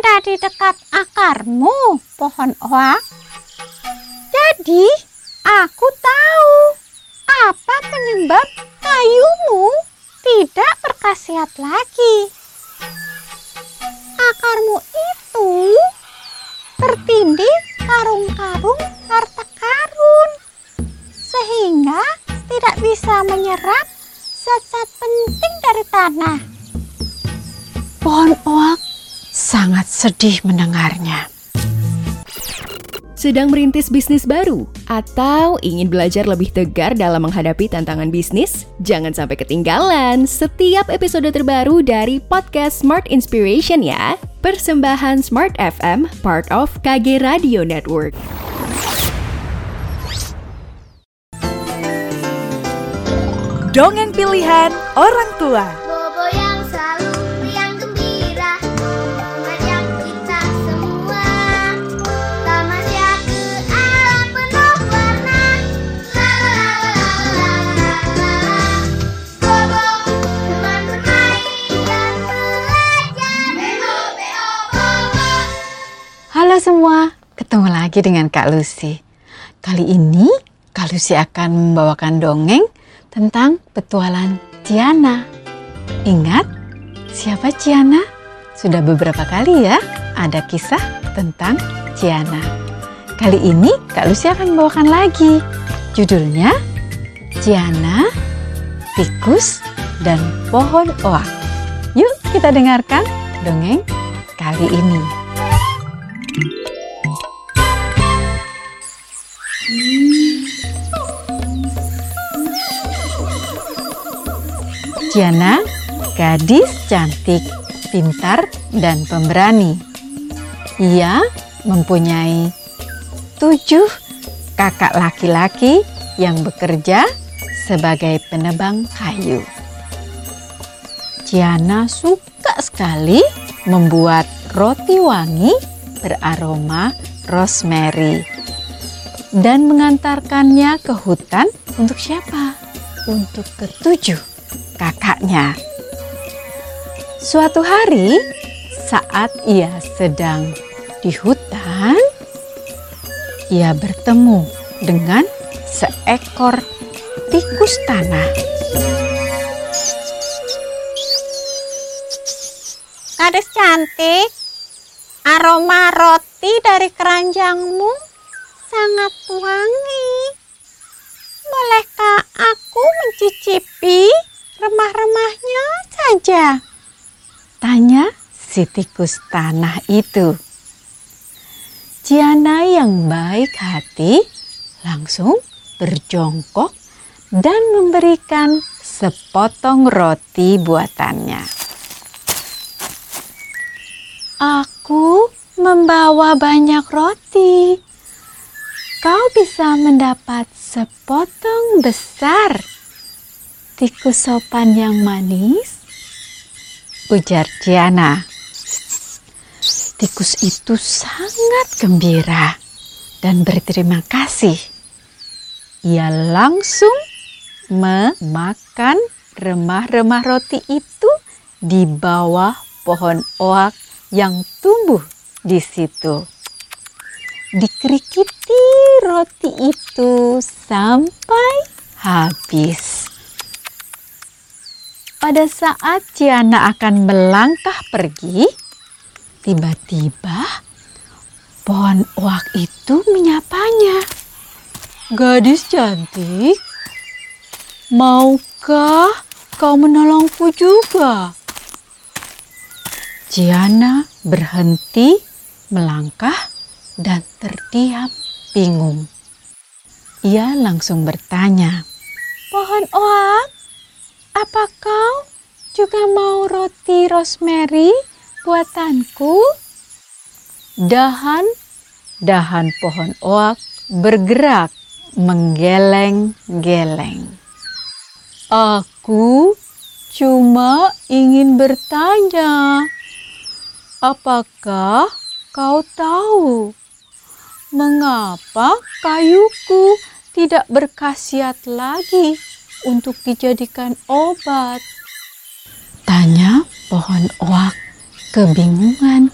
ada di dekat akarmu, pohon oak. Jadi, aku tahu apa penyebab kayumu tidak berkhasiat lagi. Akarmu itu tertindih karung-karung harta karun, sehingga tidak bisa menyerap zat-zat penting dari tanah. Pohon oak sangat sedih mendengarnya. Sedang merintis bisnis baru atau ingin belajar lebih tegar dalam menghadapi tantangan bisnis? Jangan sampai ketinggalan setiap episode terbaru dari podcast Smart Inspiration ya. Persembahan Smart FM, part of KG Radio Network. Dongeng pilihan orang tua. Semua, ketemu lagi dengan Kak Lucy. Kali ini Kak Lucy akan membawakan dongeng tentang petualang Ciana. Ingat siapa Ciana? Sudah beberapa kali ya ada kisah tentang Ciana. Kali ini Kak Lucy akan membawakan lagi. Judulnya Ciana, Tikus, dan Pohon Oak. Yuk kita dengarkan dongeng kali ini. Ciana, gadis cantik, pintar, dan pemberani. Ia mempunyai tujuh kakak laki-laki yang bekerja sebagai penebang kayu. Ciana suka sekali membuat roti wangi beraroma rosemary dan mengantarkannya ke hutan untuk siapa? Untuk ketujuh kakaknya. Suatu hari, saat ia sedang di hutan, ia bertemu dengan seekor tikus tanah. Gadis cantik, aroma roti dari keranjangmu sangat wangi. Bolehkah aku mencicipi remah-remahnya saja? Tanya si tikus tanah itu. Ciana yang baik hati langsung berjongkok dan memberikan sepotong roti buatannya. Aku membawa banyak roti. Kau bisa mendapat sepotong besar. Tikus sopan yang manis, ujar Ciana. Tikus itu sangat gembira dan berterima kasih. Ia langsung memakan remah-remah roti itu di bawah pohon oak yang tumbuh di situ. Dikerikiti roti itu sampai habis. Pada saat Ciana akan melangkah pergi, tiba-tiba pohon oak itu menyapanya. Gadis cantik, maukah kau menolongku juga? Ciana berhenti melangkah dan terdiam bingung. Ia langsung bertanya, Pohon oak, apa kau juga mau roti rosemary buatanku? Dahan-dahan pohon oak bergerak menggeleng-geleng. Aku cuma ingin bertanya, apakah kau tahu mengapa kayuku tidak berkhasiat lagi untuk dijadikan obat? Tanya pohon oak kebingungan.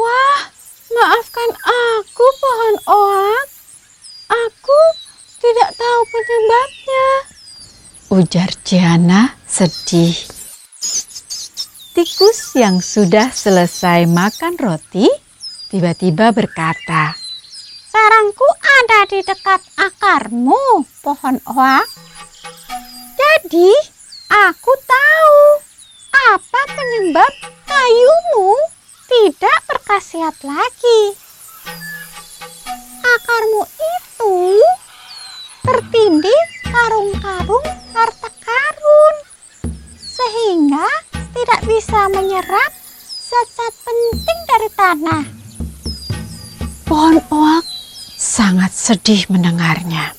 Wah, maafkan aku pohon oak. Aku tidak tahu penyebabnya. Ujar Ciana sedih. Tikus yang sudah selesai makan roti tiba-tiba berkata, Sarangku ada di dekat akarmu, pohon oak. Jadi, aku tahu apa penyebab kayumu tidak berkhasiat lagi. Akarmu itu tertindih karung-karung harta karun, sehingga tidak bisa menyerap zat-zat penting dari tanah. pohon oak sangat sedih mendengarnya.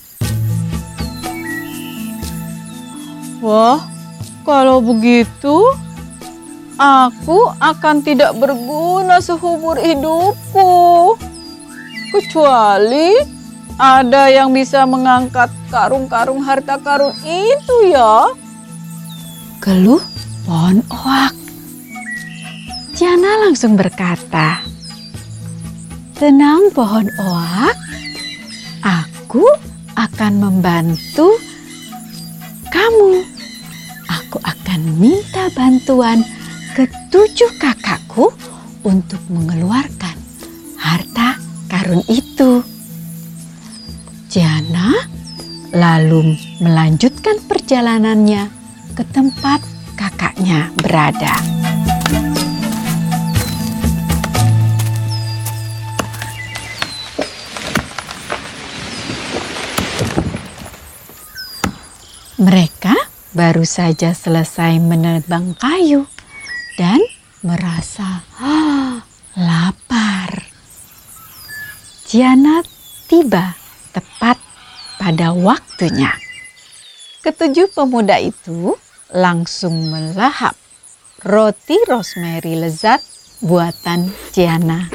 Wah, kalau begitu, aku akan tidak berguna seumur hidupku. Kecuali ada yang bisa mengangkat karung-karung harta karun itu ya. Geluh pohon oak. Ciana langsung berkata, Tenang pohon oak, aku akan membantu kamu. Aku akan minta bantuan ketujuh kakakku untuk mengeluarkan harta karun itu. Jana lalu melanjutkan perjalanannya ke tempat kakaknya berada. Mereka baru saja selesai menebang kayu dan merasa "Ah, lapar. Jiana tiba tepat pada waktunya. Ketujuh pemuda itu langsung melahap roti rosemary lezat buatan Jiana.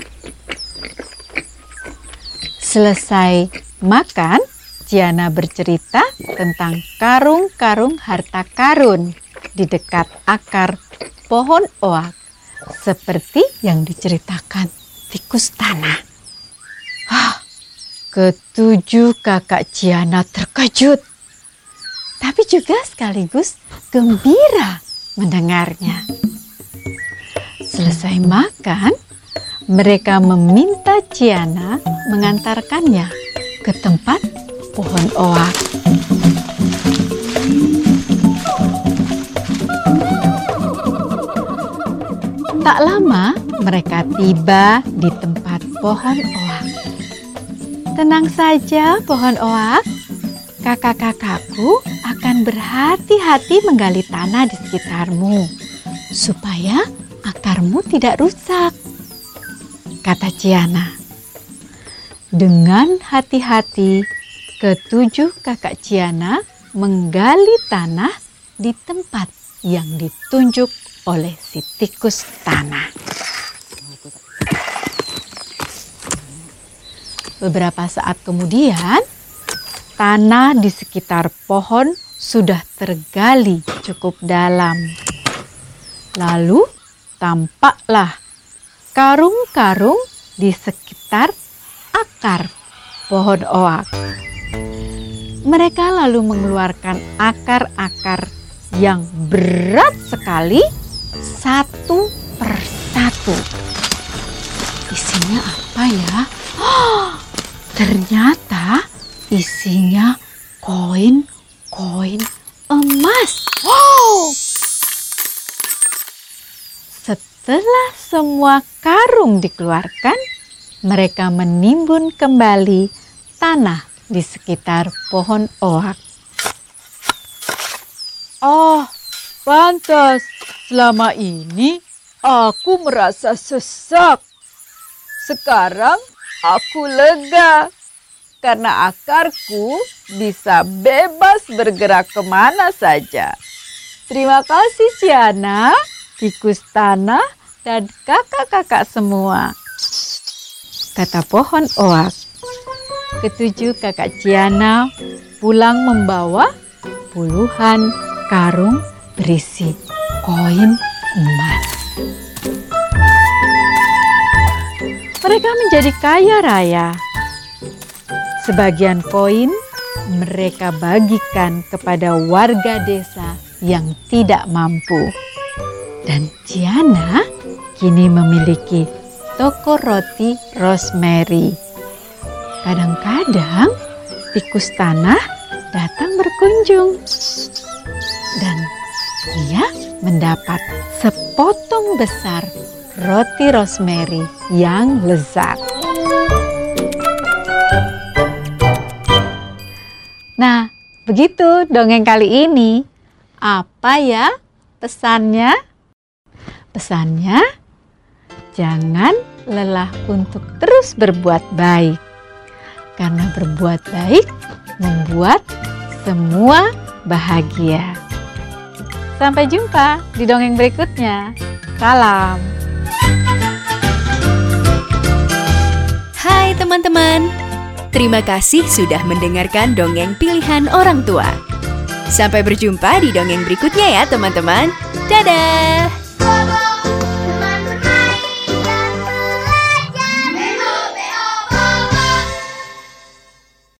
Selesai makan, Jiana bercerita tentang karung-karung harta karun di dekat akar pohon oak seperti yang diceritakan tikus tanah. Ah, ketujuh kakak Jiana terkejut, tapi juga sekaligus gembira mendengarnya. Selesai makan, mereka meminta Ciana mengantarkannya ke tempat pohon oak. Tak lama mereka tiba di tempat pohon oak. Tenang saja pohon oak, kakak-kakakku akan berhati-hati menggali tanah di sekitarmu supaya akarmu tidak rusak, kata Ciana. Dengan hati-hati, ketujuh kakak Ciana menggali tanah di tempat yang ditunjuk oleh si tikus tanah. Beberapa saat kemudian, tanah di sekitar pohon sudah tergali cukup dalam. Lalu tampaklah karung-karung di sekitar akar pohon oak. Mereka lalu mengeluarkan akar-akar yang berat sekali satu persatu. Isinya apa ya? Oh, ternyata isinya koin-koin emas. Wow! Setelah semua karung dikeluarkan, mereka menimbun kembali tanah di sekitar pohon oak. Oh, pantas selama ini aku merasa sesak. Sekarang aku lega karena akarku bisa bebas bergerak ke mana saja. Terima kasih Ciana, tikus tanah, dan kakak-kakak semua. Kata pohon oak. Ketujuh kakak Ciana pulang membawa puluhan karung berisi koin emas. Mereka menjadi kaya raya. Sebagian koin mereka bagikan kepada warga desa yang tidak mampu. Dan Ciana kini memiliki toko roti Rosemary. Kadang-kadang tikus tanah datang berkunjung dan dia mendapat sepotong besar roti rosemary yang lezat. Nah, begitu dongeng kali ini. Apa ya pesannya? Pesannya, jangan lelah untuk terus berbuat baik. Karena berbuat baik membuat semua bahagia. Sampai jumpa di dongeng berikutnya. Salam. Hai teman-teman, terima kasih sudah mendengarkan dongeng pilihan orang tua. Sampai berjumpa di dongeng berikutnya ya teman-teman. Dadah!